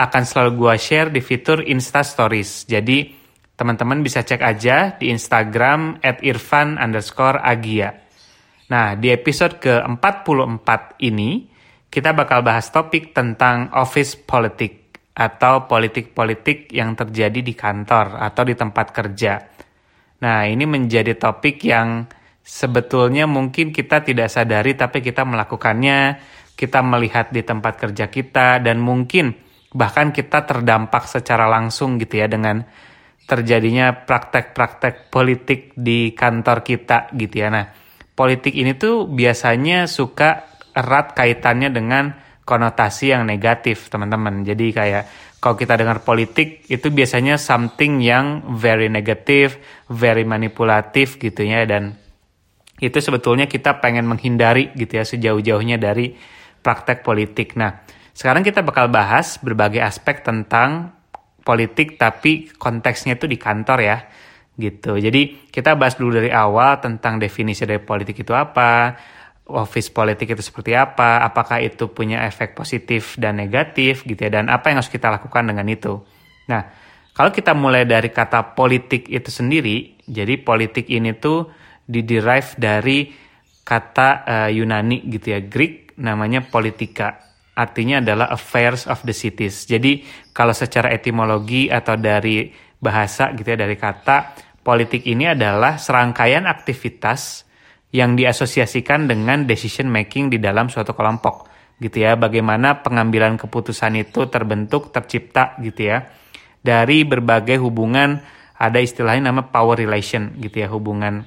akan selalu gue share di fitur Insta Stories. Jadi teman-teman bisa cek aja di Instagram at irfan underscore agia. Nah, di episode ke-44 ini, kita bakal bahas topik tentang office politik atau politik-politik yang terjadi di kantor atau di tempat kerja. Nah, ini menjadi topik yang sebetulnya mungkin kita tidak sadari tapi kita melakukannya, kita melihat di tempat kerja kita dan mungkin bahkan kita terdampak secara langsung gitu ya dengan terjadinya praktek-praktek politik di kantor kita gitu ya. Nah, politik ini tuh biasanya suka erat kaitannya dengan konotasi yang negatif, teman-teman. Jadi kayak kalau kita dengar politik itu biasanya something yang very negative, very manipulatif gitu ya dan itu sebetulnya kita pengen menghindari gitu ya sejauh-jauhnya dari praktek politik. Nah, sekarang kita bakal bahas berbagai aspek tentang politik tapi konteksnya itu di kantor ya gitu. Jadi kita bahas dulu dari awal tentang definisi dari politik itu apa, office politik itu seperti apa, apakah itu punya efek positif dan negatif gitu ya, dan apa yang harus kita lakukan dengan itu. Nah, kalau kita mulai dari kata politik itu sendiri, jadi politik ini tuh diderive dari kata uh, Yunani gitu ya, Greek namanya politika artinya adalah affairs of the cities. Jadi kalau secara etimologi atau dari bahasa gitu ya dari kata politik ini adalah serangkaian aktivitas yang diasosiasikan dengan decision making di dalam suatu kelompok gitu ya. Bagaimana pengambilan keputusan itu terbentuk, tercipta gitu ya. Dari berbagai hubungan ada istilahnya nama power relation gitu ya, hubungan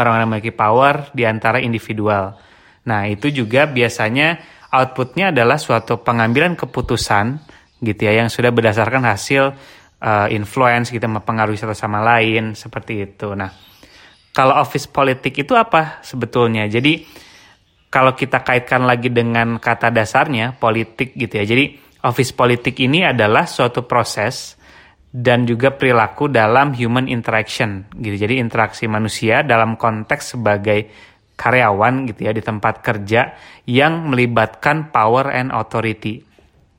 orang-orang memiliki power di antara individual. Nah, itu juga biasanya outputnya adalah suatu pengambilan keputusan gitu ya yang sudah berdasarkan hasil uh, influence gitu mempengaruhi satu sama lain seperti itu. Nah, kalau office politik itu apa sebetulnya? Jadi kalau kita kaitkan lagi dengan kata dasarnya politik gitu ya. Jadi office politik ini adalah suatu proses dan juga perilaku dalam human interaction gitu. Jadi interaksi manusia dalam konteks sebagai karyawan gitu ya di tempat kerja yang melibatkan power and authority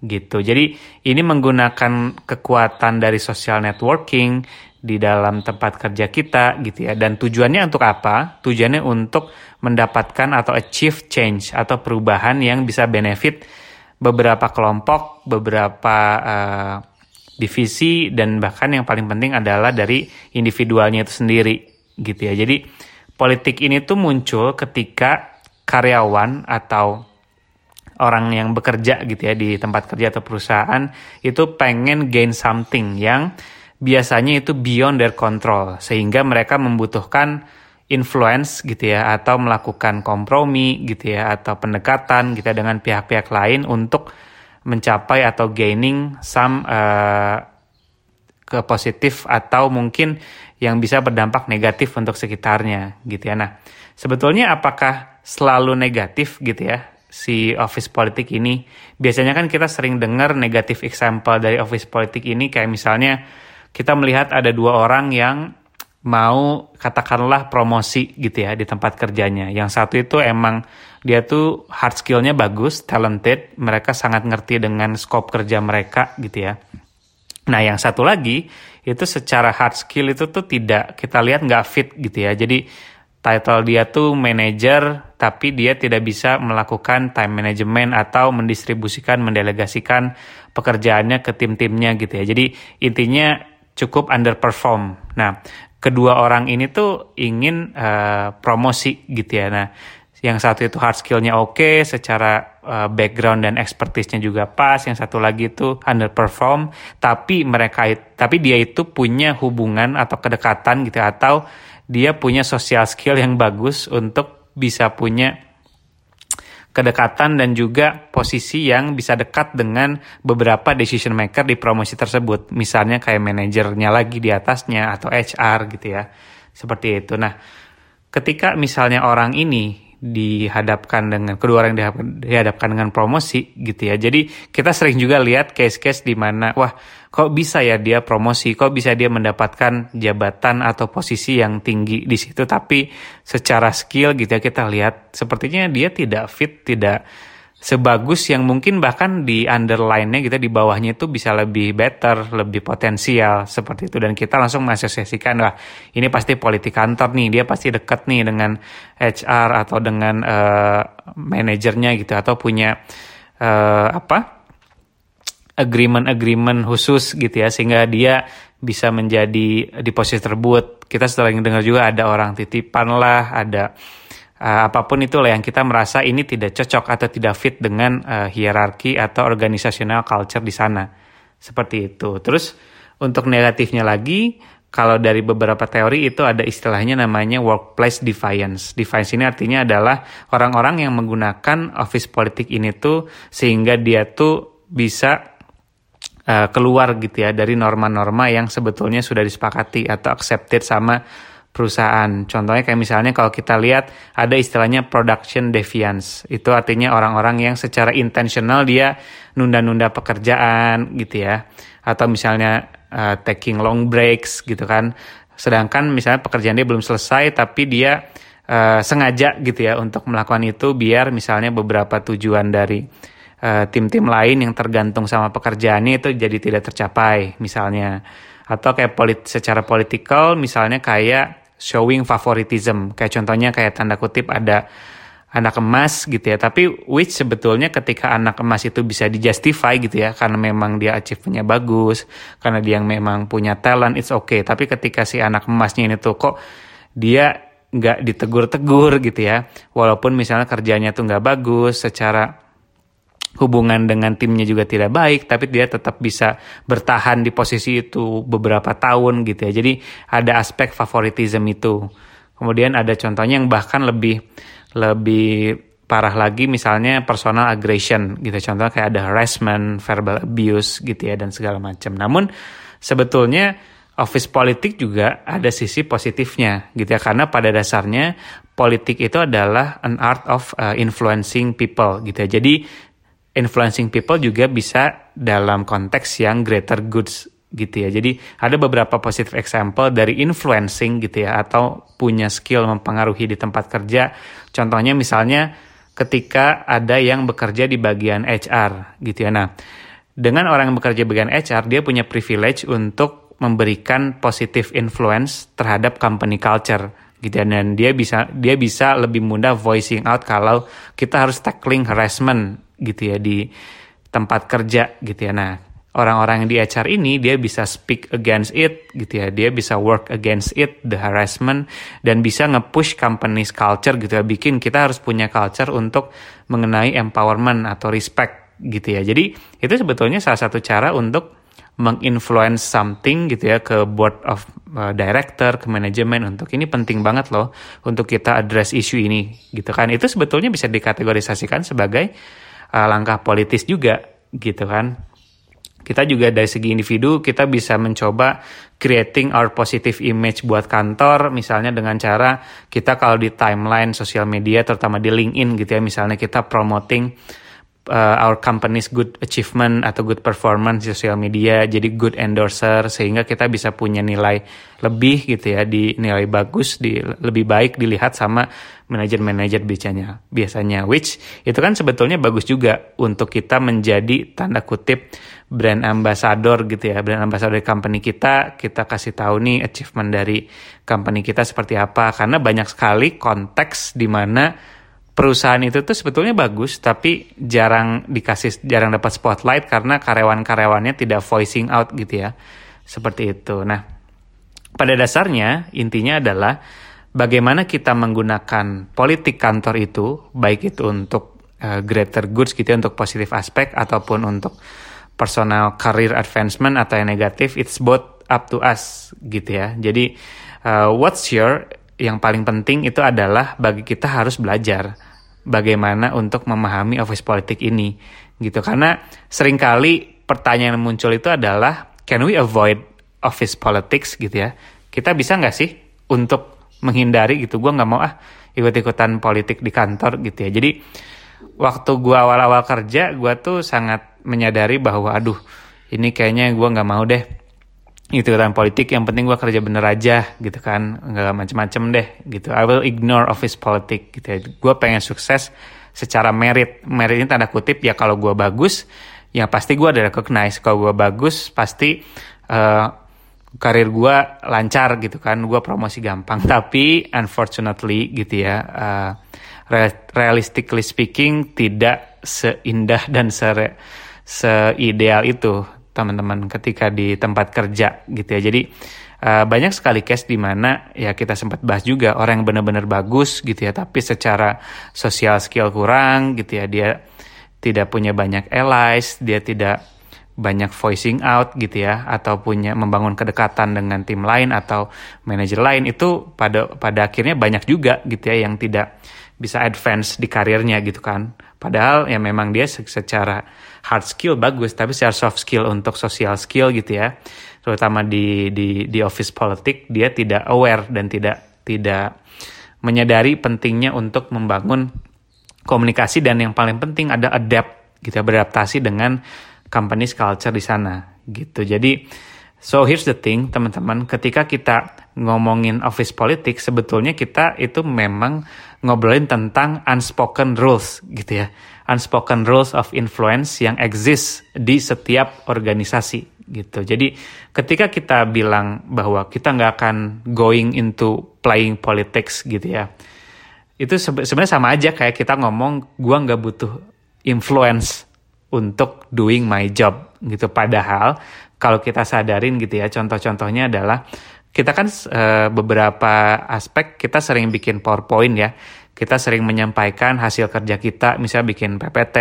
gitu. Jadi ini menggunakan kekuatan dari social networking di dalam tempat kerja kita gitu ya. Dan tujuannya untuk apa? Tujuannya untuk mendapatkan atau achieve change atau perubahan yang bisa benefit beberapa kelompok, beberapa uh, divisi dan bahkan yang paling penting adalah dari individualnya itu sendiri gitu ya. Jadi politik ini tuh muncul ketika karyawan atau orang yang bekerja gitu ya di tempat kerja atau perusahaan itu pengen gain something yang biasanya itu beyond their control sehingga mereka membutuhkan influence gitu ya atau melakukan kompromi gitu ya atau pendekatan gitu ya dengan pihak-pihak lain untuk mencapai atau gaining some uh, ke positif atau mungkin yang bisa berdampak negatif untuk sekitarnya gitu ya. Nah, sebetulnya apakah selalu negatif gitu ya si office politik ini? Biasanya kan kita sering dengar negatif example dari office politik ini kayak misalnya kita melihat ada dua orang yang mau katakanlah promosi gitu ya di tempat kerjanya. Yang satu itu emang dia tuh hard skillnya bagus, talented, mereka sangat ngerti dengan scope kerja mereka gitu ya. Nah yang satu lagi itu secara hard skill itu tuh tidak kita lihat nggak fit gitu ya. Jadi title dia tuh manager tapi dia tidak bisa melakukan time management atau mendistribusikan mendelegasikan pekerjaannya ke tim-timnya gitu ya. Jadi intinya cukup underperform. Nah, kedua orang ini tuh ingin uh, promosi gitu ya. Nah, yang satu itu hard skillnya oke, okay, secara uh, background dan expertise-nya juga pas. Yang satu lagi itu underperform, tapi mereka tapi dia itu punya hubungan atau kedekatan gitu atau dia punya social skill yang bagus untuk bisa punya kedekatan dan juga posisi yang bisa dekat dengan beberapa decision maker di promosi tersebut. Misalnya kayak manajernya lagi di atasnya atau HR gitu ya. Seperti itu. Nah, ketika misalnya orang ini dihadapkan dengan kedua orang dihadapkan dengan promosi gitu ya. Jadi kita sering juga lihat case-case di mana wah kok bisa ya dia promosi, kok bisa dia mendapatkan jabatan atau posisi yang tinggi di situ tapi secara skill gitu ya kita lihat sepertinya dia tidak fit, tidak sebagus yang mungkin bahkan di underline-nya gitu di bawahnya itu bisa lebih better, lebih potensial seperti itu dan kita langsung mengasosiasikan wah ini pasti politik kantor nih, dia pasti dekat nih dengan HR atau dengan uh, manajernya gitu atau punya uh, apa agreement-agreement khusus gitu ya sehingga dia bisa menjadi di posisi tersebut. Kita sering dengar juga ada orang titipan lah, ada uh, apa pun itulah yang kita merasa ini tidak cocok atau tidak fit dengan uh, hierarki atau organisasional culture di sana. Seperti itu. Terus untuk negatifnya lagi, kalau dari beberapa teori itu ada istilahnya namanya workplace defiance. Defiance ini artinya adalah orang-orang yang menggunakan office politik ini tuh sehingga dia tuh bisa uh, keluar gitu ya dari norma-norma yang sebetulnya sudah disepakati atau accepted sama perusahaan. Contohnya kayak misalnya kalau kita lihat ada istilahnya production deviance. Itu artinya orang-orang yang secara intensional dia nunda-nunda pekerjaan gitu ya. Atau misalnya uh, taking long breaks gitu kan. Sedangkan misalnya pekerjaan dia belum selesai tapi dia uh, sengaja gitu ya untuk melakukan itu biar misalnya beberapa tujuan dari uh, tim-tim lain yang tergantung sama pekerjaannya itu jadi tidak tercapai misalnya atau kayak polit secara politikal misalnya kayak showing favoritism. Kayak contohnya kayak tanda kutip ada anak emas gitu ya. Tapi which sebetulnya ketika anak emas itu bisa dijustify gitu ya karena memang dia achievementnya bagus karena dia yang memang punya talent it's okay. Tapi ketika si anak emasnya ini tuh kok dia nggak ditegur-tegur gitu ya walaupun misalnya kerjanya tuh nggak bagus secara hubungan dengan timnya juga tidak baik, tapi dia tetap bisa bertahan di posisi itu beberapa tahun gitu ya. Jadi ada aspek favoritism itu. Kemudian ada contohnya yang bahkan lebih lebih parah lagi misalnya personal aggression gitu. Contohnya kayak ada harassment, verbal abuse gitu ya dan segala macam. Namun sebetulnya office politik juga ada sisi positifnya gitu ya karena pada dasarnya politik itu adalah an art of uh, influencing people gitu ya. Jadi influencing people juga bisa dalam konteks yang greater goods gitu ya. Jadi ada beberapa positive example dari influencing gitu ya atau punya skill mempengaruhi di tempat kerja. Contohnya misalnya ketika ada yang bekerja di bagian HR gitu ya. Nah, dengan orang yang bekerja di bagian HR dia punya privilege untuk memberikan positive influence terhadap company culture gitu ya. dan dia bisa dia bisa lebih mudah voicing out kalau kita harus tackling harassment gitu ya di tempat kerja gitu ya. Nah, orang-orang yang di HR ini dia bisa speak against it gitu ya. Dia bisa work against it, the harassment dan bisa nge-push company's culture gitu ya. Bikin kita harus punya culture untuk mengenai empowerment atau respect gitu ya. Jadi itu sebetulnya salah satu cara untuk menginfluence something gitu ya ke board of uh, director, ke manajemen untuk ini penting banget loh untuk kita address isu ini gitu kan. Itu sebetulnya bisa dikategorisasikan sebagai uh, langkah politis juga gitu kan. Kita juga dari segi individu kita bisa mencoba creating our positive image buat kantor misalnya dengan cara kita kalau di timeline sosial media terutama di LinkedIn gitu ya misalnya kita promoting uh, our company's good achievement atau good performance di sosial media jadi good endorser sehingga kita bisa punya nilai lebih gitu ya di nilai bagus di lebih baik dilihat sama manajer-manajer biasanya biasanya which itu kan sebetulnya bagus juga untuk kita menjadi tanda kutip brand ambassador gitu ya brand ambassador dari company kita kita kasih tahu nih achievement dari company kita seperti apa karena banyak sekali konteks di mana perusahaan itu tuh sebetulnya bagus tapi jarang dikasih jarang dapat spotlight karena karyawan-karyawannya tidak voicing out gitu ya. Seperti itu. Nah, pada dasarnya intinya adalah bagaimana kita menggunakan politik kantor itu baik itu untuk uh, greater goods gitu ya untuk positif aspek ataupun untuk personal career advancement atau yang negatif it's both up to us gitu ya. Jadi uh, what's your yang paling penting itu adalah bagi kita harus belajar bagaimana untuk memahami office politik ini gitu. Karena sering kali pertanyaan yang muncul itu adalah can we avoid office politics? gitu ya. Kita bisa nggak sih untuk menghindari gitu? Gue nggak mau ah ikut-ikutan politik di kantor gitu ya. Jadi waktu gue awal-awal kerja gue tuh sangat menyadari bahwa aduh ini kayaknya gue nggak mau deh itu kan politik yang penting gue kerja bener aja gitu kan. Nggak macem-macem deh gitu. I will ignore office politik gitu ya. Gue pengen sukses secara merit. Merit ini tanda kutip ya kalau gue bagus ya pasti gue ada recognize. Kalau gue bagus pasti uh, karir gue lancar gitu kan. Gue promosi gampang. Tapi unfortunately gitu ya uh, realistically speaking tidak seindah dan se seideal itu teman-teman ketika di tempat kerja gitu ya. Jadi uh, banyak sekali case di mana ya kita sempat bahas juga orang yang benar-benar bagus gitu ya, tapi secara sosial skill kurang gitu ya. Dia tidak punya banyak allies, dia tidak banyak voicing out gitu ya atau punya membangun kedekatan dengan tim lain atau manajer lain itu pada pada akhirnya banyak juga gitu ya yang tidak bisa advance di karirnya gitu kan. Padahal ya memang dia secara hard skill bagus, tapi secara soft skill untuk social skill gitu ya, terutama di di di office politik dia tidak aware dan tidak tidak menyadari pentingnya untuk membangun komunikasi dan yang paling penting ada adapt gitu ya, beradaptasi dengan company culture di sana gitu. Jadi so here's the thing teman-teman, ketika kita ngomongin office politik sebetulnya kita itu memang ngobrolin tentang unspoken rules gitu ya unspoken rules of influence yang exist di setiap organisasi gitu. Jadi ketika kita bilang bahwa kita nggak akan going into playing politics gitu ya, itu sebenarnya sama aja kayak kita ngomong gua nggak butuh influence untuk doing my job gitu. Padahal kalau kita sadarin gitu ya, contoh-contohnya adalah kita kan uh, beberapa aspek kita sering bikin PowerPoint ya kita sering menyampaikan hasil kerja kita, misalnya bikin PPT,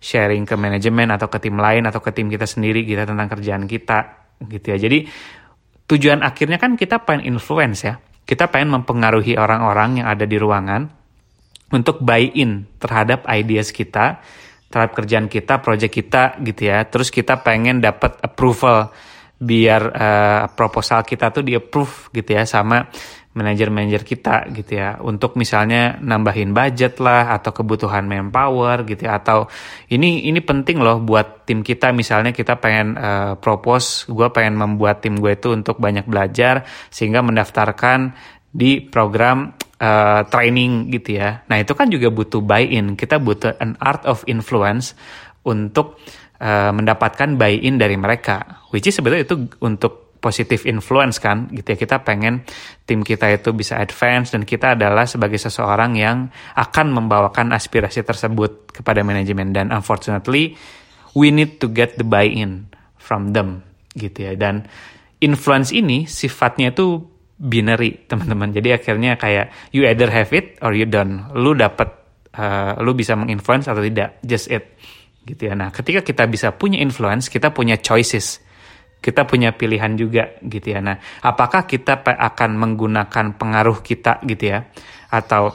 sharing ke manajemen atau ke tim lain atau ke tim kita sendiri kita gitu, tentang kerjaan kita gitu ya. Jadi tujuan akhirnya kan kita pengen influence ya. Kita pengen mempengaruhi orang-orang yang ada di ruangan untuk buy in terhadap ideas kita, terhadap kerjaan kita, project kita gitu ya. Terus kita pengen dapat approval biar uh, proposal kita tuh di approve gitu ya sama manajer-manajer kita gitu ya. Untuk misalnya nambahin budget lah atau kebutuhan manpower gitu ya. Atau ini ini penting loh buat tim kita. Misalnya kita pengen uh, propose gue pengen membuat tim gue itu untuk banyak belajar sehingga mendaftarkan di program uh, training gitu ya. Nah itu kan juga butuh buy-in. Kita butuh an art of influence untuk uh, mendapatkan buy-in dari mereka. Which is sebetulnya itu untuk positive influence kan gitu ya. Kita pengen tim kita itu bisa advance dan kita adalah sebagai seseorang yang akan membawakan aspirasi tersebut kepada manajemen. Dan unfortunately we need to get the buy-in from them gitu ya. Dan influence ini sifatnya itu binary teman-teman. Jadi akhirnya kayak you either have it or you don't. Lu dapat uh, lu bisa menginfluence atau tidak. Just it gitu ya. Nah ketika kita bisa punya influence kita punya choices. Kita punya pilihan juga gitu ya. Nah, apakah kita akan menggunakan pengaruh kita gitu ya? Atau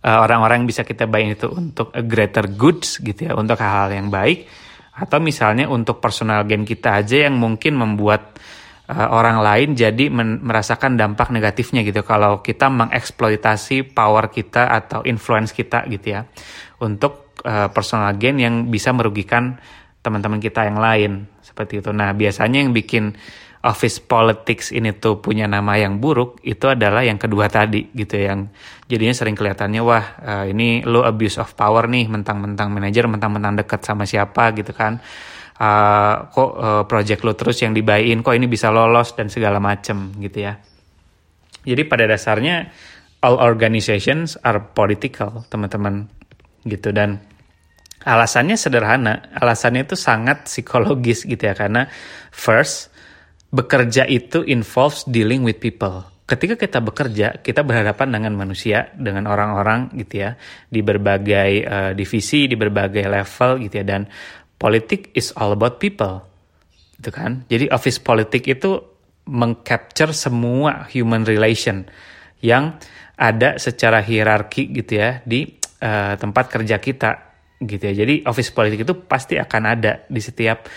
uh, orang-orang yang bisa kita bayangin itu untuk a greater goods gitu ya, untuk hal-hal yang baik? Atau misalnya untuk personal gain kita aja yang mungkin membuat uh, orang lain jadi merasakan dampak negatifnya gitu. Kalau kita mengeksploitasi power kita atau influence kita gitu ya untuk uh, personal gain yang bisa merugikan teman-teman kita yang lain. Seperti itu. Nah, biasanya yang bikin office politics ini tuh punya nama yang buruk itu adalah yang kedua tadi gitu yang jadinya sering kelihatannya wah uh, ini lo abuse of power nih mentang-mentang manajer mentang-mentang deket sama siapa gitu kan. Uh, kok uh, project lo terus yang dibayin kok ini bisa lolos dan segala macem gitu ya. Jadi pada dasarnya all organizations are political teman-teman gitu dan Alasannya sederhana, alasannya itu sangat psikologis gitu ya karena first bekerja itu involves dealing with people. Ketika kita bekerja, kita berhadapan dengan manusia, dengan orang-orang gitu ya, di berbagai uh, divisi, di berbagai level gitu ya dan politik is all about people. Gitu kan? Jadi office politik itu mengcapture semua human relation yang ada secara hierarki gitu ya di uh, tempat kerja kita gitu ya. Jadi office politik itu pasti akan ada di setiap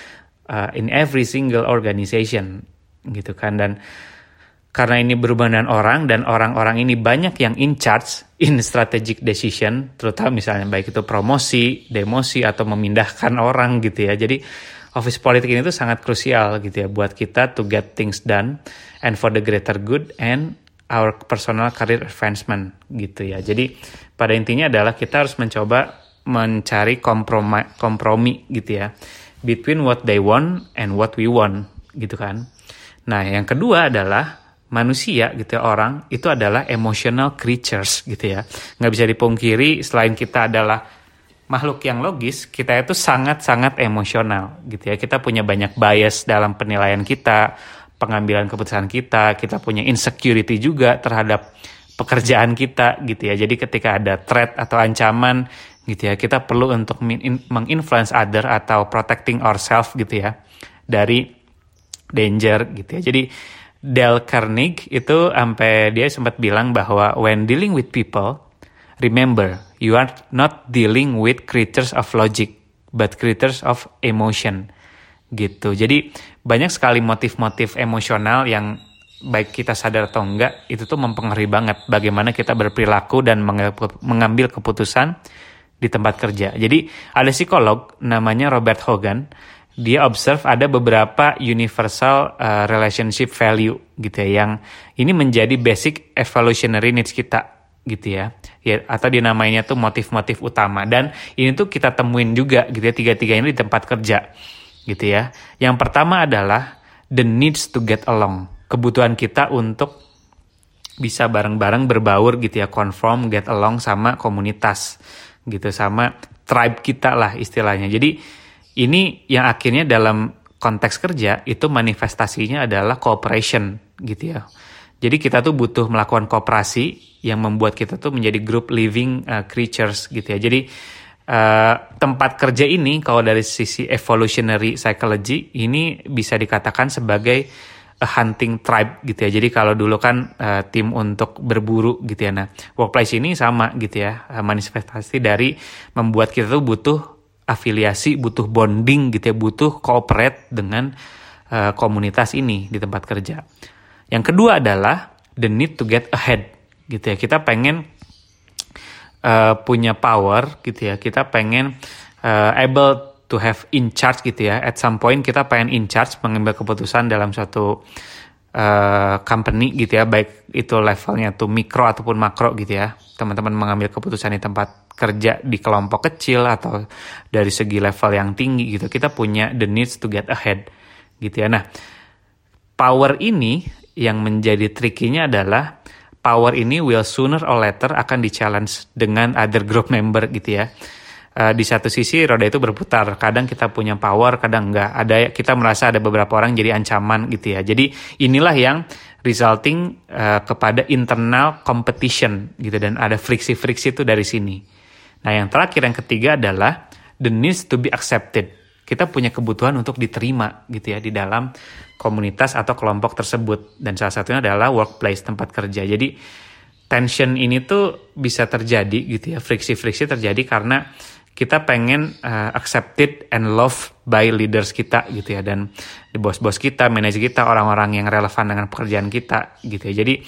uh, in every single organization gitu kan dan karena ini berhubungan dengan orang dan orang-orang ini banyak yang in charge in strategic decision terutama misalnya baik itu promosi, demosi atau memindahkan orang gitu ya. Jadi office politik ini tuh sangat krusial gitu ya buat kita to get things done and for the greater good and our personal career advancement gitu ya. Jadi pada intinya adalah kita harus mencoba mencari kompromi, kompromi gitu ya between what they want and what we want gitu kan. Nah yang kedua adalah manusia gitu ya orang itu adalah emotional creatures gitu ya nggak bisa dipungkiri selain kita adalah makhluk yang logis kita itu sangat sangat emosional gitu ya kita punya banyak bias dalam penilaian kita pengambilan keputusan kita, kita punya insecurity juga terhadap pekerjaan kita gitu ya. Jadi ketika ada threat atau ancaman gitu ya, kita perlu untuk menginfluence other atau protecting ourselves gitu ya dari danger gitu ya. Jadi Dale Carnegie itu sampai dia sempat bilang bahwa when dealing with people, remember you are not dealing with creatures of logic, but creatures of emotion gitu. Jadi banyak sekali motif-motif emosional yang baik kita sadar atau enggak itu tuh mempengaruhi banget bagaimana kita berperilaku dan mengambil keputusan di tempat kerja. Jadi ada psikolog namanya Robert Hogan, dia observe ada beberapa universal uh, relationship value gitu ya yang ini menjadi basic evolutionary needs kita gitu ya. Ya atau dinamainya tuh motif-motif utama dan ini tuh kita temuin juga gitu ya tiga-tiga ini di tempat kerja gitu ya. Yang pertama adalah the needs to get along. Kebutuhan kita untuk bisa bareng-bareng berbaur gitu ya, conform, get along sama komunitas gitu sama tribe kita lah istilahnya. Jadi ini yang akhirnya dalam konteks kerja itu manifestasinya adalah cooperation gitu ya. Jadi kita tuh butuh melakukan kooperasi yang membuat kita tuh menjadi group living uh, creatures gitu ya. Jadi uh, tempat kerja ini kalau dari sisi evolutionary psychology ini bisa dikatakan sebagai a hunting tribe gitu ya. Jadi kalau dulu kan uh, tim untuk berburu gitu ya. Nah, workplace ini sama gitu ya. Manifestasi dari membuat kita tuh butuh afiliasi, butuh bonding gitu ya, butuh cooperate dengan uh, komunitas ini di tempat kerja. Yang kedua adalah the need to get ahead gitu ya. Kita pengen uh, punya power gitu ya. Kita pengen uh, able to have in charge gitu ya. At some point kita pengen in charge mengambil keputusan dalam suatu uh, company gitu ya. Baik itu levelnya tuh mikro ataupun makro gitu ya. Teman-teman mengambil keputusan di tempat kerja di kelompok kecil atau dari segi level yang tinggi gitu. Kita punya the needs to get ahead gitu ya. Nah power ini yang menjadi trikinya adalah power ini will sooner or later akan di challenge dengan other group member gitu ya. Uh, di satu sisi roda itu berputar, kadang kita punya power, kadang enggak. Ada kita merasa ada beberapa orang jadi ancaman gitu ya. Jadi inilah yang resulting uh, kepada internal competition gitu dan ada friksi-friksi itu dari sini. Nah, yang terakhir yang ketiga adalah the needs to be accepted. Kita punya kebutuhan untuk diterima gitu ya di dalam komunitas atau kelompok tersebut dan salah satunya adalah workplace tempat kerja. Jadi tension ini tuh bisa terjadi gitu ya, friksi-friksi terjadi karena kita pengen uh, accepted and loved by leaders kita gitu ya dan bos-bos kita, manajer kita, orang-orang yang relevan dengan pekerjaan kita gitu ya. Jadi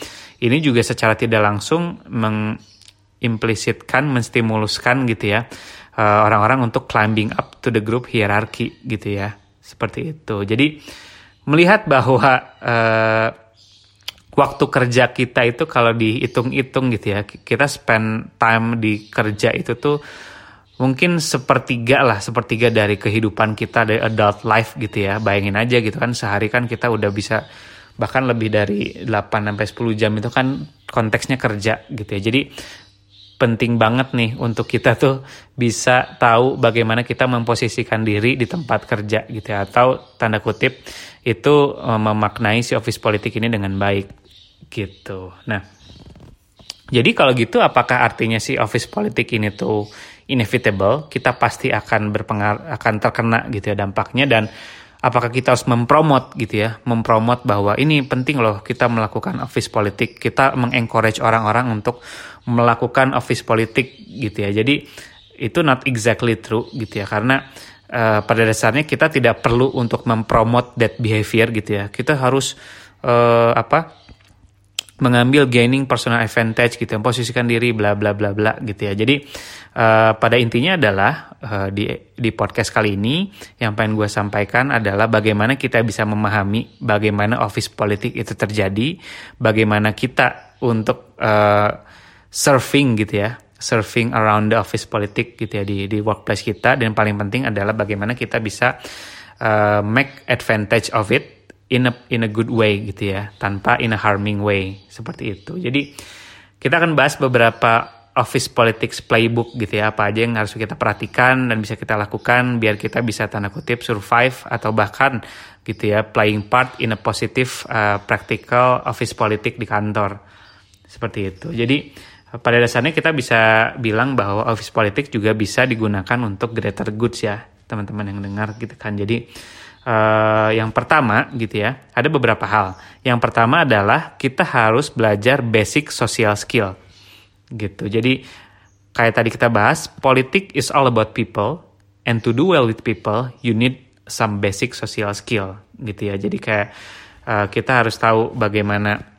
ini juga secara tidak langsung mengimplisitkan, menstimuluskan gitu ya orang-orang uh, untuk climbing up to the group hierarchy gitu ya. Seperti itu. Jadi melihat bahwa uh, waktu kerja kita itu kalau dihitung-hitung gitu ya kita spend time di kerja itu tuh mungkin sepertiga lah sepertiga dari kehidupan kita dari adult life gitu ya bayangin aja gitu kan sehari kan kita udah bisa bahkan lebih dari 8 sampai 10 jam itu kan konteksnya kerja gitu ya jadi penting banget nih untuk kita tuh bisa tahu bagaimana kita memposisikan diri di tempat kerja gitu ya atau tanda kutip itu uh, memaknai si office politik ini dengan baik gitu. Nah, jadi kalau gitu apakah artinya si office politik ini tuh inevitable, kita pasti akan berpengaruh akan terkena gitu ya dampaknya dan apakah kita harus mempromot gitu ya, mempromot bahwa ini penting loh kita melakukan office politik, kita mengencourage orang-orang untuk melakukan office politik gitu ya. Jadi itu not exactly true gitu ya karena uh, pada dasarnya kita tidak perlu untuk mempromot that behavior gitu ya. Kita harus uh, apa? Mengambil gaining personal advantage gitu, memposisikan diri bla bla bla bla gitu ya. Jadi uh, pada intinya adalah uh, di di podcast kali ini yang pengen gue sampaikan adalah bagaimana kita bisa memahami bagaimana office politik itu terjadi, bagaimana kita untuk uh, surfing gitu ya, surfing around the office politik gitu ya di di workplace kita dan paling penting adalah bagaimana kita bisa uh, make advantage of it in a in a good way gitu ya tanpa in a harming way seperti itu. Jadi kita akan bahas beberapa office politics playbook gitu ya apa aja yang harus kita perhatikan dan bisa kita lakukan biar kita bisa tanda kutip survive atau bahkan gitu ya playing part in a positive uh, practical office politik di kantor. Seperti itu. Jadi pada dasarnya kita bisa bilang bahwa office politik juga bisa digunakan untuk greater goods ya teman-teman yang dengar gitu kan. Jadi uh, yang pertama gitu ya, ada beberapa hal. Yang pertama adalah kita harus belajar basic social skill. Gitu. Jadi kayak tadi kita bahas, politik is all about people and to do well with people, you need some basic social skill gitu ya. Jadi kayak uh, kita harus tahu bagaimana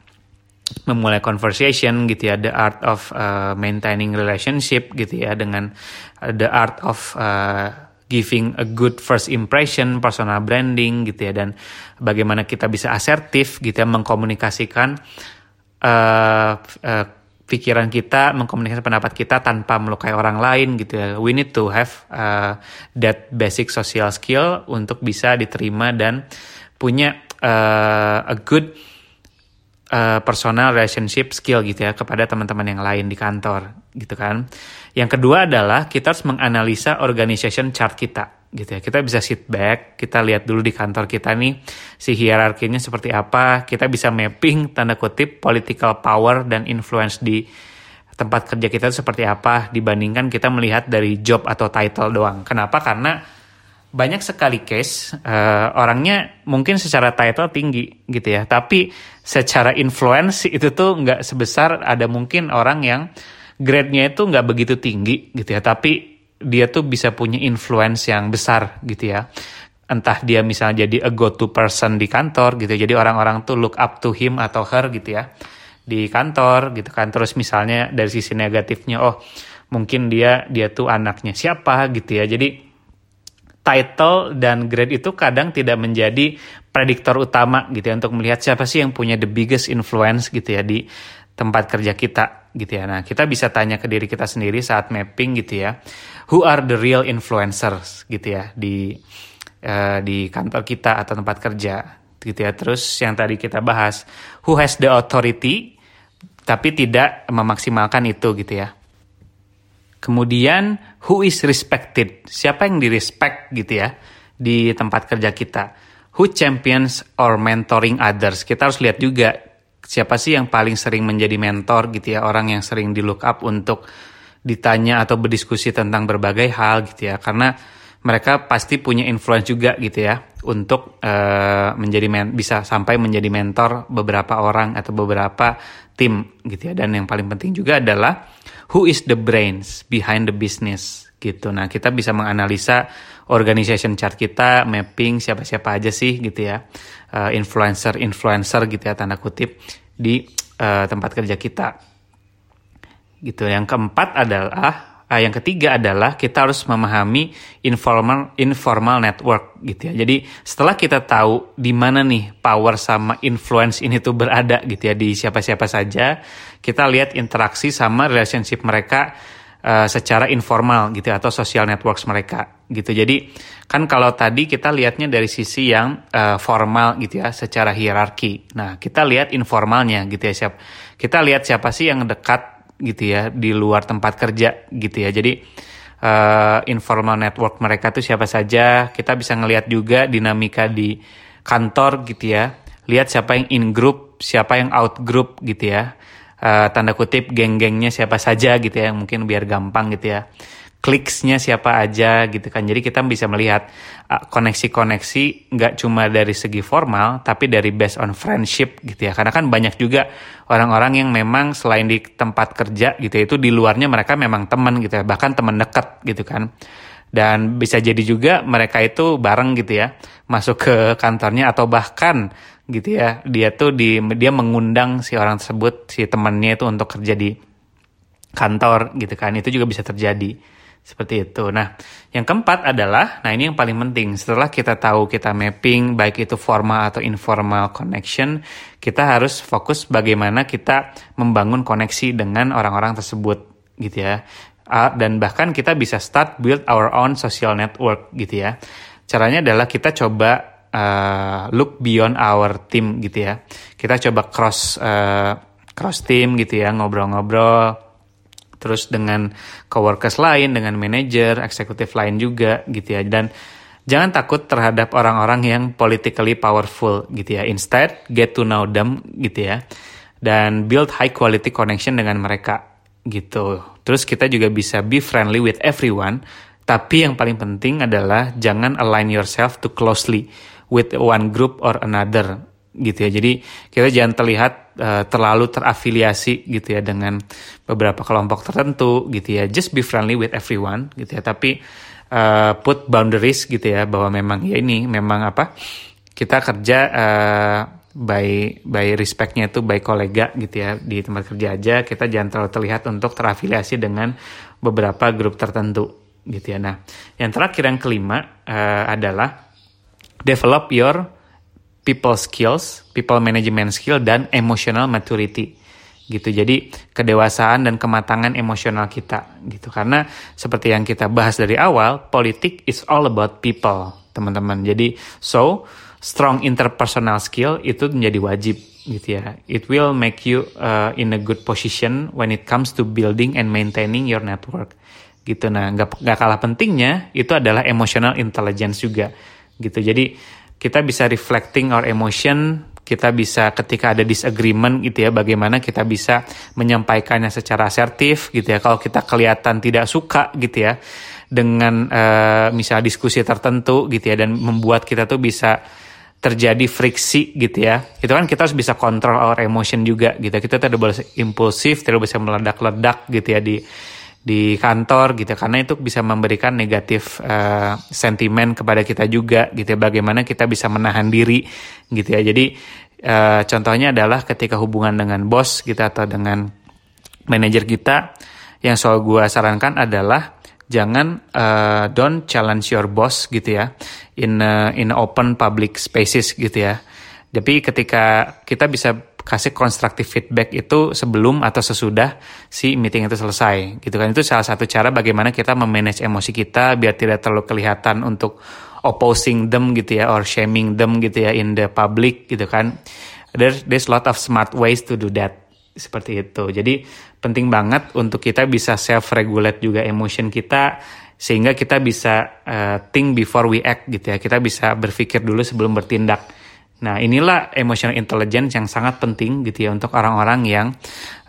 memulai conversation gitu ya the art of uh, maintaining relationship gitu ya dengan the art of giving a good first impression, personal branding gitu ya dan bagaimana kita bisa asertif gitu ya mengkomunikasikan uh, uh, pikiran kita, mengkomunikasikan pendapat kita tanpa melukai orang lain gitu ya. We need to have uh, that basic social skill untuk bisa diterima dan punya uh, a good personal relationship skill gitu ya kepada teman-teman yang lain di kantor gitu kan. Yang kedua adalah kita harus menganalisa organization chart kita gitu ya. Kita bisa sit back, kita lihat dulu di kantor kita nih si hierarkinya seperti apa, kita bisa mapping tanda kutip political power dan influence di tempat kerja kita seperti apa dibandingkan kita melihat dari job atau title doang. Kenapa? Karena banyak sekali case uh, orangnya mungkin secara title tinggi gitu ya, tapi secara influence itu tuh nggak sebesar ada mungkin orang yang grade-nya itu nggak begitu tinggi gitu ya, tapi dia tuh bisa punya influence yang besar gitu ya. Entah dia misalnya jadi a go-to person di kantor gitu, ya. jadi orang-orang tuh look up to him atau her gitu ya di kantor gitu kan. Terus misalnya dari sisi negatifnya, oh mungkin dia dia tuh anaknya siapa gitu ya. Jadi title dan grade itu kadang tidak menjadi prediktor utama gitu ya untuk melihat siapa sih yang punya the biggest influence gitu ya di tempat kerja kita gitu ya. Nah, kita bisa tanya ke diri kita sendiri saat mapping gitu ya. Who are the real influencers gitu ya di uh, di kantor kita atau tempat kerja gitu ya. Terus yang tadi kita bahas, who has the authority tapi tidak memaksimalkan itu gitu ya. Kemudian who is respected? Siapa yang di respect gitu ya di tempat kerja kita? Who champions or mentoring others? Kita harus lihat juga siapa sih yang paling sering menjadi mentor gitu ya? Orang yang sering di look up untuk ditanya atau berdiskusi tentang berbagai hal gitu ya. Karena mereka pasti punya influence juga gitu ya untuk uh, menjadi men bisa sampai menjadi mentor beberapa orang atau beberapa tim gitu ya. Dan yang paling penting juga adalah who is the brains behind the business gitu. Nah kita bisa menganalisa organization chart kita mapping siapa-siapa aja sih gitu ya. Uh, influencer influencer gitu ya tanda kutip di uh, tempat kerja kita. Gitu. Yang keempat adalah uh, yang ketiga adalah kita harus memahami informal informal network gitu ya. Jadi setelah kita tahu di mana nih power sama influence ini tuh berada gitu ya di siapa-siapa saja kita lihat interaksi sama relationship mereka uh, secara informal gitu ya, atau social networks mereka gitu. Jadi kan kalau tadi kita lihatnya dari sisi yang uh, formal gitu ya, secara hierarki. Nah kita lihat informalnya gitu ya siap. Kita lihat siapa sih yang dekat gitu ya di luar tempat kerja gitu ya. Jadi uh, informal network mereka tuh siapa saja. Kita bisa ngelihat juga dinamika di kantor gitu ya. Lihat siapa yang in group, siapa yang out group gitu ya uh, tanda kutip geng-gengnya siapa saja gitu ya mungkin biar gampang gitu ya kliksnya siapa aja gitu kan. Jadi kita bisa melihat uh, koneksi-koneksi nggak cuma dari segi formal tapi dari based on friendship gitu ya. Karena kan banyak juga orang-orang yang memang selain di tempat kerja gitu ya, itu di luarnya mereka memang teman gitu ya, bahkan teman dekat gitu kan. Dan bisa jadi juga mereka itu bareng gitu ya, masuk ke kantornya atau bahkan gitu ya, dia tuh di dia mengundang si orang tersebut si temannya itu untuk kerja di kantor gitu kan. Itu juga bisa terjadi seperti itu. Nah, yang keempat adalah, nah ini yang paling penting. Setelah kita tahu kita mapping, baik itu formal atau informal connection, kita harus fokus bagaimana kita membangun koneksi dengan orang-orang tersebut, gitu ya. Dan bahkan kita bisa start build our own social network, gitu ya. Caranya adalah kita coba uh, look beyond our team, gitu ya. Kita coba cross uh, cross team, gitu ya, ngobrol-ngobrol terus dengan coworkers lain, dengan manajer, eksekutif lain juga gitu ya. Dan jangan takut terhadap orang-orang yang politically powerful gitu ya. Instead, get to know them gitu ya. Dan build high quality connection dengan mereka gitu. Terus kita juga bisa be friendly with everyone. Tapi yang paling penting adalah jangan align yourself too closely with one group or another gitu ya. Jadi kita jangan terlihat uh, terlalu terafiliasi gitu ya dengan beberapa kelompok tertentu gitu ya. Just be friendly with everyone gitu ya. Tapi uh, put boundaries gitu ya bahwa memang ya ini memang apa kita kerja uh, by by respectnya itu by kolega gitu ya di tempat kerja aja kita jangan terlalu terlihat untuk terafiliasi dengan beberapa grup tertentu gitu ya. Nah, yang terakhir yang kelima uh, adalah develop your people skills, people management skill dan emotional maturity gitu. Jadi kedewasaan dan kematangan emosional kita gitu. Karena seperti yang kita bahas dari awal, politik is all about people, teman-teman. Jadi so strong interpersonal skill itu menjadi wajib gitu ya. It will make you uh, in a good position when it comes to building and maintaining your network gitu. Nah, nggak nggak kalah pentingnya itu adalah emotional intelligence juga gitu. Jadi kita bisa reflecting our emotion, kita bisa ketika ada disagreement gitu ya, bagaimana kita bisa menyampaikannya secara asertif gitu ya. Kalau kita kelihatan tidak suka gitu ya dengan uh, misalnya diskusi tertentu gitu ya dan membuat kita tuh bisa terjadi friksi gitu ya. Itu kan kita harus bisa kontrol our emotion juga gitu. Kita tidak boleh impulsif, tidak bisa meledak-ledak gitu ya di di kantor gitu karena itu bisa memberikan negatif uh, sentimen kepada kita juga gitu ya bagaimana kita bisa menahan diri gitu ya jadi uh, contohnya adalah ketika hubungan dengan bos gitu atau dengan manajer kita yang soal gue sarankan adalah jangan uh, don't challenge your boss gitu ya. In uh, in open public spaces gitu ya. Tapi ketika kita bisa kasih konstruktif feedback itu sebelum atau sesudah si meeting itu selesai gitu kan. Itu salah satu cara bagaimana kita memanage emosi kita biar tidak terlalu kelihatan untuk opposing them gitu ya or shaming them gitu ya in the public gitu kan. There's there's lot of smart ways to do that. Seperti itu. Jadi penting banget untuk kita bisa self regulate juga emotion kita sehingga kita bisa uh, think before we act gitu ya. Kita bisa berpikir dulu sebelum bertindak. Nah, inilah emotional intelligence yang sangat penting gitu ya untuk orang-orang yang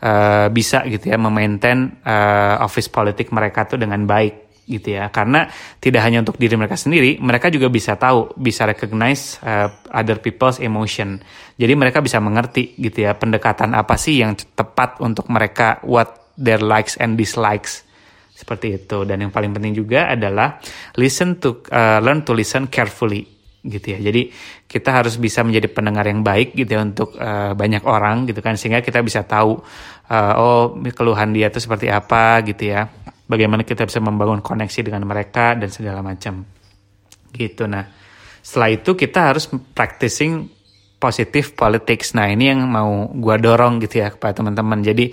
uh, bisa gitu ya memaintain uh, office politik mereka tuh dengan baik gitu ya. Karena tidak hanya untuk diri mereka sendiri, mereka juga bisa tahu, bisa recognize uh, other people's emotion. Jadi mereka bisa mengerti gitu ya pendekatan apa sih yang tepat untuk mereka what their likes and dislikes seperti itu. Dan yang paling penting juga adalah listen to uh, learn to listen carefully gitu ya. Jadi kita harus bisa menjadi pendengar yang baik gitu ya untuk uh, banyak orang gitu kan sehingga kita bisa tahu uh, oh keluhan dia itu seperti apa gitu ya. Bagaimana kita bisa membangun koneksi dengan mereka dan segala macam. Gitu nah. Setelah itu kita harus practicing positive politics. Nah, ini yang mau gua dorong gitu ya kepada teman-teman. Jadi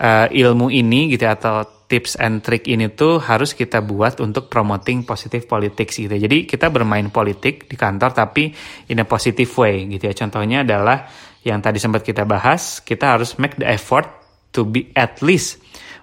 uh, ilmu ini gitu ya, atau tips and trick ini tuh harus kita buat untuk promoting positive politics gitu. Jadi kita bermain politik di kantor tapi in a positive way gitu ya. Contohnya adalah yang tadi sempat kita bahas, kita harus make the effort to be at least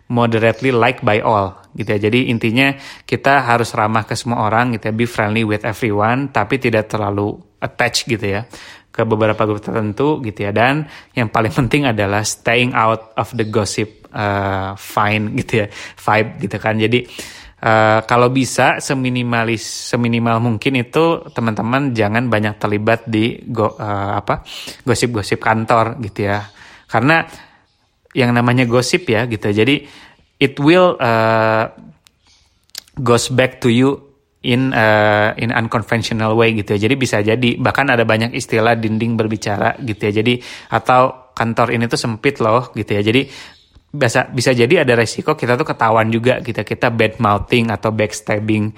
moderately liked by all gitu ya. Jadi intinya kita harus ramah ke semua orang gitu ya, be friendly with everyone tapi tidak terlalu attach gitu ya ke beberapa grup tertentu gitu ya. Dan yang paling penting adalah staying out of the gossip uh, fine gitu ya vibe gitu kan jadi Uh, kalau bisa seminimalis seminimal mungkin itu teman-teman jangan banyak terlibat di go, uh, apa gosip-gosip kantor gitu ya karena yang namanya gosip ya gitu. Jadi it will uh, goes back to you in uh, in unconventional way gitu ya. Jadi bisa jadi. Bahkan ada banyak istilah dinding berbicara gitu ya. Jadi atau kantor ini tuh sempit loh gitu ya. Jadi bisa bisa jadi ada resiko kita tuh ketahuan juga kita kita bad mouthing atau backstabbing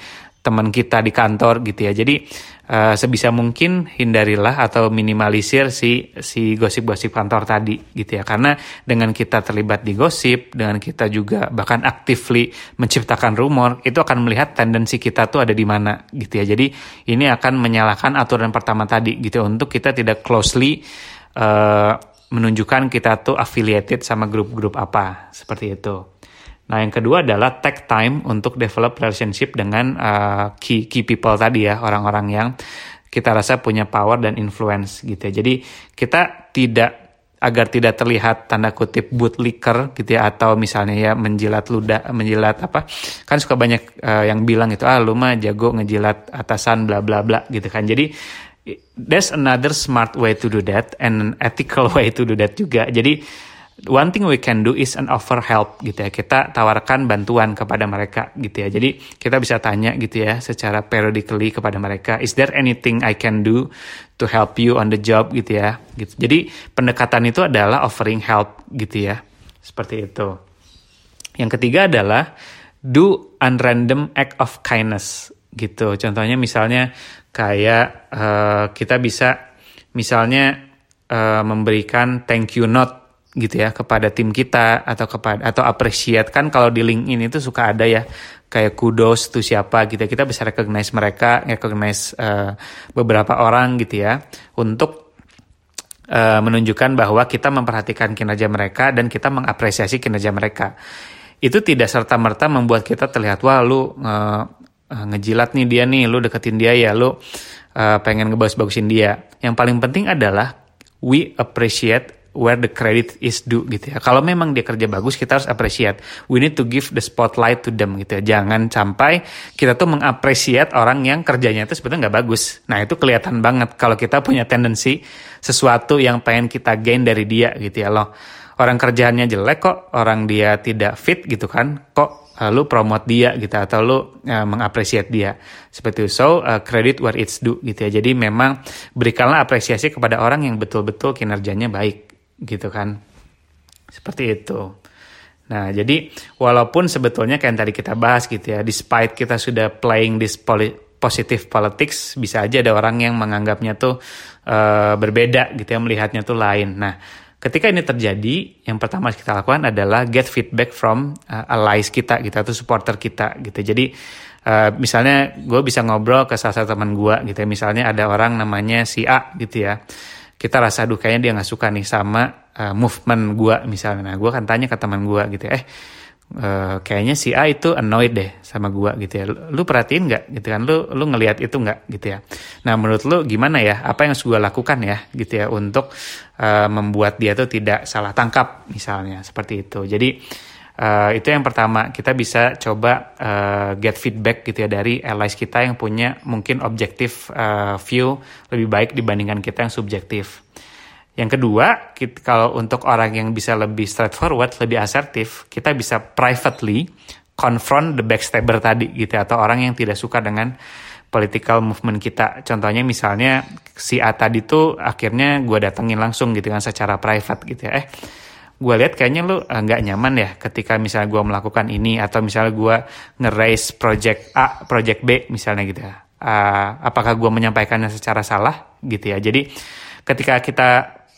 teman kita di kantor gitu ya. Jadi uh, sebisa mungkin hindarilah atau minimalisir si si gosip-gosip kantor tadi gitu ya. Karena dengan kita terlibat di gosip, dengan kita juga bahkan actively menciptakan rumor, itu akan melihat tendensi kita tuh ada di mana gitu ya. Jadi ini akan menyalahkan aturan pertama tadi gitu ya, untuk kita tidak closely uh, menunjukkan kita tuh affiliated sama grup-grup apa seperti itu. Nah yang kedua adalah take time untuk develop relationship dengan uh, key key people tadi ya orang-orang yang kita rasa punya power dan influence gitu ya. Jadi kita tidak agar tidak terlihat tanda kutip bootlicker gitu ya atau misalnya ya menjilat ludah menjilat apa kan suka banyak uh, yang bilang itu ah lu mah jago ngejilat atasan bla bla bla gitu kan jadi there's another smart way to do that and an ethical way to do that juga. Jadi one thing we can do is an offer help gitu ya. Kita tawarkan bantuan kepada mereka gitu ya. Jadi kita bisa tanya gitu ya secara periodically kepada mereka, is there anything I can do to help you on the job gitu ya. Gitu. Jadi pendekatan itu adalah offering help gitu ya. Seperti itu. Yang ketiga adalah do unrandom act of kindness gitu. Contohnya misalnya kayak uh, kita bisa misalnya uh, memberikan thank you note gitu ya kepada tim kita atau kepada atau appreciate kan kalau di LinkedIn itu suka ada ya kayak kudos tuh siapa gitu ya. kita bisa recognize mereka recognize uh, beberapa orang gitu ya untuk uh, menunjukkan bahwa kita memperhatikan kinerja mereka dan kita mengapresiasi kinerja mereka itu tidak serta merta membuat kita terlihat wah lu uh, ngejilat nih dia nih, lu deketin dia ya, lu uh, pengen ngebagus-bagusin dia. Yang paling penting adalah we appreciate where the credit is due gitu ya. Kalau memang dia kerja bagus, kita harus appreciate. We need to give the spotlight to them gitu ya. Jangan sampai kita tuh mengapresiat orang yang kerjanya itu sebetulnya nggak bagus. Nah itu kelihatan banget kalau kita punya tendensi sesuatu yang pengen kita gain dari dia gitu ya loh. Orang kerjaannya jelek kok, orang dia tidak fit gitu kan, kok uh, lu promote dia gitu atau lu uh, mengapresiasi dia seperti itu. So uh, credit where it's due gitu ya. Jadi memang berikanlah apresiasi kepada orang yang betul-betul kinerjanya baik gitu kan. Seperti itu. Nah, jadi walaupun sebetulnya kayak tadi kita bahas gitu ya, despite kita sudah playing this poli positive politics, bisa aja ada orang yang menganggapnya tuh uh, berbeda gitu ya, melihatnya tuh lain. Nah, Ketika ini terjadi, yang pertama kita lakukan adalah get feedback from uh, allies kita gitu atau supporter kita gitu. Jadi uh, misalnya gue bisa ngobrol ke salah satu teman gue gitu ya. Misalnya ada orang namanya si A gitu ya. Kita rasa duh kayaknya dia nggak suka nih sama uh, movement gue misalnya. Nah gue akan tanya ke teman gue gitu ya. Eh uh, kayaknya si A itu annoyed deh sama gua gitu ya. Lu perhatiin nggak gitu kan? Lu lu ngelihat itu nggak gitu ya? Nah menurut lu gimana ya? Apa yang harus gua lakukan ya gitu ya untuk uh, membuat dia tuh tidak salah tangkap misalnya seperti itu. Jadi Uh, itu yang pertama kita bisa coba uh, get feedback gitu ya dari allies kita yang punya mungkin objektif uh, view lebih baik dibandingkan kita yang subjektif. Yang kedua, kita, kalau untuk orang yang bisa lebih straightforward, lebih asertif, kita bisa privately confront the backstabber tadi gitu atau orang yang tidak suka dengan political movement kita. Contohnya misalnya si A tadi tuh akhirnya gue datengin langsung gitu kan secara private gitu ya. Eh, gue lihat kayaknya lu eh, nggak uh, nyaman ya ketika misalnya gue melakukan ini atau misalnya gue nge-raise project A, project B misalnya gitu ya. Uh, apakah gue menyampaikannya secara salah gitu ya. Jadi ketika kita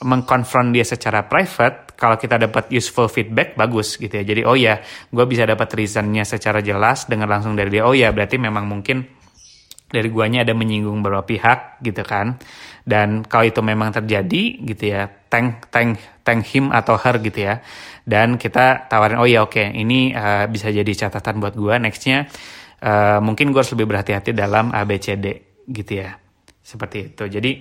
mengkonfront dia secara private, kalau kita dapat useful feedback bagus gitu ya. Jadi oh ya, gue bisa dapat reasonnya secara jelas dengan langsung dari dia. Oh ya, berarti memang mungkin dari guanya ada menyinggung beberapa pihak gitu kan. Dan kalau itu memang terjadi gitu ya, thank thank thank him atau her gitu ya. Dan kita tawarin oh ya oke, okay, ini uh, bisa jadi catatan buat gue nextnya. Uh, mungkin gue harus lebih berhati-hati dalam ABCD gitu ya. Seperti itu. Jadi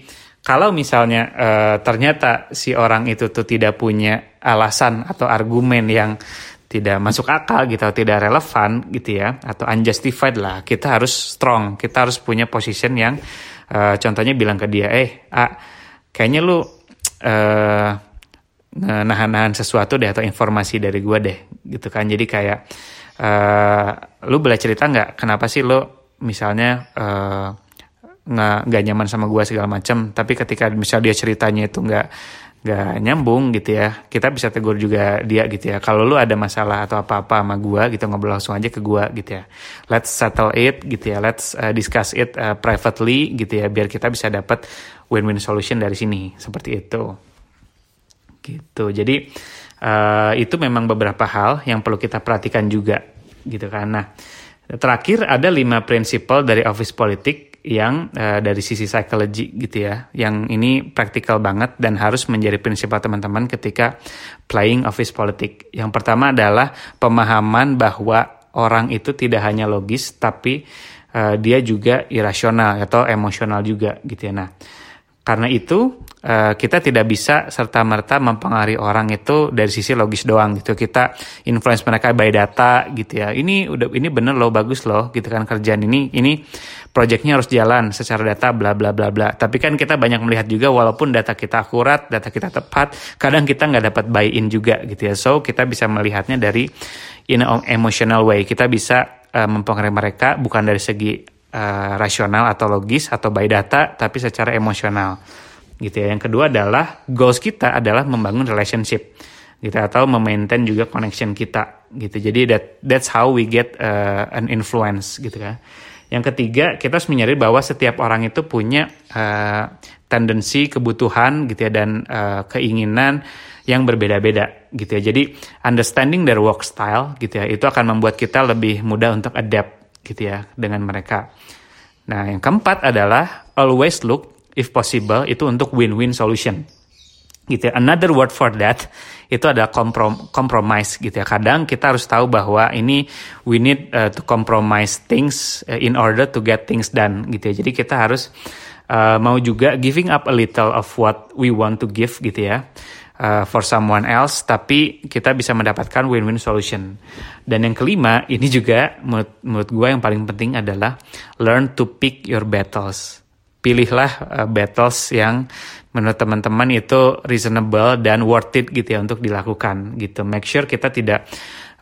kalau misalnya uh, ternyata si orang itu tuh tidak punya alasan atau argumen yang tidak masuk akal gitu atau tidak relevan gitu ya atau unjustified lah kita harus strong kita harus punya position yang uh, contohnya bilang ke dia eh ah kayaknya lu uh, nahan-nahan sesuatu deh atau informasi dari gue deh gitu kan. Jadi kayak uh, lu boleh cerita nggak kenapa sih lu misalnya uh, nggak nyaman sama gue segala macam tapi ketika misal dia ceritanya itu nggak gak nyambung gitu ya. Kita bisa tegur juga dia gitu ya. Kalau lu ada masalah atau apa-apa sama gua gitu ngobrol langsung aja ke gua gitu ya. Let's settle it gitu ya. Let's uh, discuss it uh, privately gitu ya. Biar kita bisa dapat win-win solution dari sini. Seperti itu. Gitu. Jadi uh, itu memang beberapa hal yang perlu kita perhatikan juga gitu kan. Nah terakhir ada lima prinsipal dari office politik yang uh, dari sisi psikologi gitu ya, yang ini praktikal banget dan harus menjadi prinsipal teman-teman ketika playing office politik. Yang pertama adalah pemahaman bahwa orang itu tidak hanya logis tapi uh, dia juga irasional atau emosional juga gitu ya. Nah, karena itu uh, kita tidak bisa serta merta mempengaruhi orang itu dari sisi logis doang gitu. Kita influence mereka by data gitu ya. Ini udah ini bener loh bagus loh gitu kan kerjaan ini ini proyeknya harus jalan secara data bla bla bla bla. Tapi kan kita banyak melihat juga walaupun data kita akurat, data kita tepat, kadang kita nggak dapat buy in juga gitu ya. So kita bisa melihatnya dari in a emotional way. Kita bisa uh, mempengaruhi mereka bukan dari segi uh, rasional atau logis atau by data tapi secara emosional gitu ya. Yang kedua adalah goals kita adalah membangun relationship gitu atau memaintain juga connection kita gitu. Jadi that that's how we get uh, an influence gitu kan. Yang ketiga, kita harus menyadari bahwa setiap orang itu punya uh, tendensi, kebutuhan gitu ya dan uh, keinginan yang berbeda-beda gitu ya. Jadi understanding their work style gitu ya, itu akan membuat kita lebih mudah untuk adapt gitu ya dengan mereka. Nah, yang keempat adalah always look if possible itu untuk win-win solution. Gitu ya. Another word for that itu adalah komprom compromise gitu ya. Kadang kita harus tahu bahwa ini we need uh, to compromise things uh, in order to get things done gitu ya. Jadi kita harus uh, mau juga giving up a little of what we want to give gitu ya uh, for someone else, tapi kita bisa mendapatkan win-win solution. Dan yang kelima, ini juga menurut, menurut gue yang paling penting adalah learn to pick your battles. Pilihlah uh, battles yang menurut teman-teman itu reasonable dan worth it gitu ya untuk dilakukan gitu. Make sure kita tidak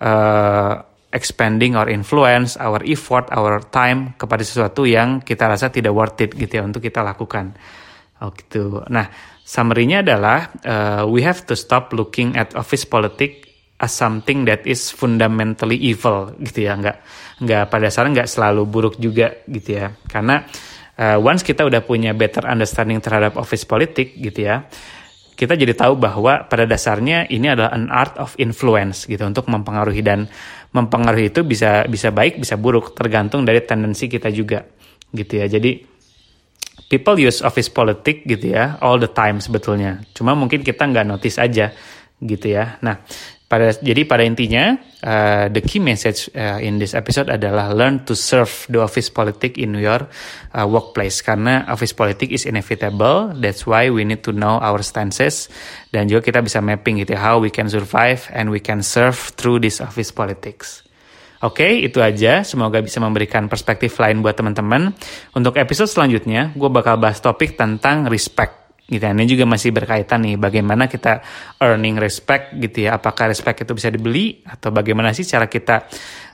uh, expanding our influence, our effort, our time kepada sesuatu yang kita rasa tidak worth it gitu ya untuk kita lakukan. Oh gitu. Nah, Summary-nya adalah uh, we have to stop looking at office politics as something that is fundamentally evil gitu ya nggak nggak pada dasarnya nggak selalu buruk juga gitu ya karena once kita udah punya better understanding terhadap office politik gitu ya kita jadi tahu bahwa pada dasarnya ini adalah an art of influence gitu untuk mempengaruhi dan mempengaruhi itu bisa bisa baik bisa buruk tergantung dari tendensi kita juga gitu ya jadi people use office politik gitu ya all the time sebetulnya. Cuma mungkin kita nggak notice aja gitu ya. Nah, pada jadi pada intinya uh, the key message uh, in this episode adalah learn to serve the office politik in your uh, workplace karena office politik is inevitable. That's why we need to know our stances dan juga kita bisa mapping gitu ya, how we can survive and we can serve through this office politics. Oke, itu aja. Semoga bisa memberikan perspektif lain buat teman-teman. Untuk episode selanjutnya, gue bakal bahas topik tentang respect. Gitu ya. Ini juga masih berkaitan nih, bagaimana kita earning respect gitu ya. Apakah respect itu bisa dibeli atau bagaimana sih cara kita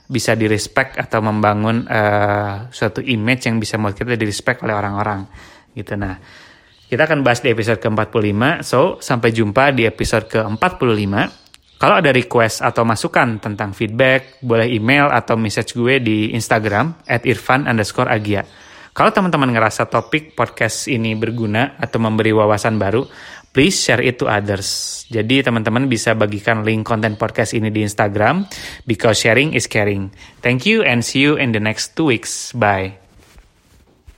bisa di respect atau membangun uh, suatu image yang bisa membuat kita di respect oleh orang-orang gitu. Nah, kita akan bahas di episode ke-45. So, sampai jumpa di episode ke-45. Kalau ada request atau masukan tentang feedback, boleh email atau message gue di Instagram at irfan underscore agia. Kalau teman-teman ngerasa topik podcast ini berguna atau memberi wawasan baru, please share it to others. Jadi teman-teman bisa bagikan link konten podcast ini di Instagram, because sharing is caring. Thank you and see you in the next two weeks. Bye.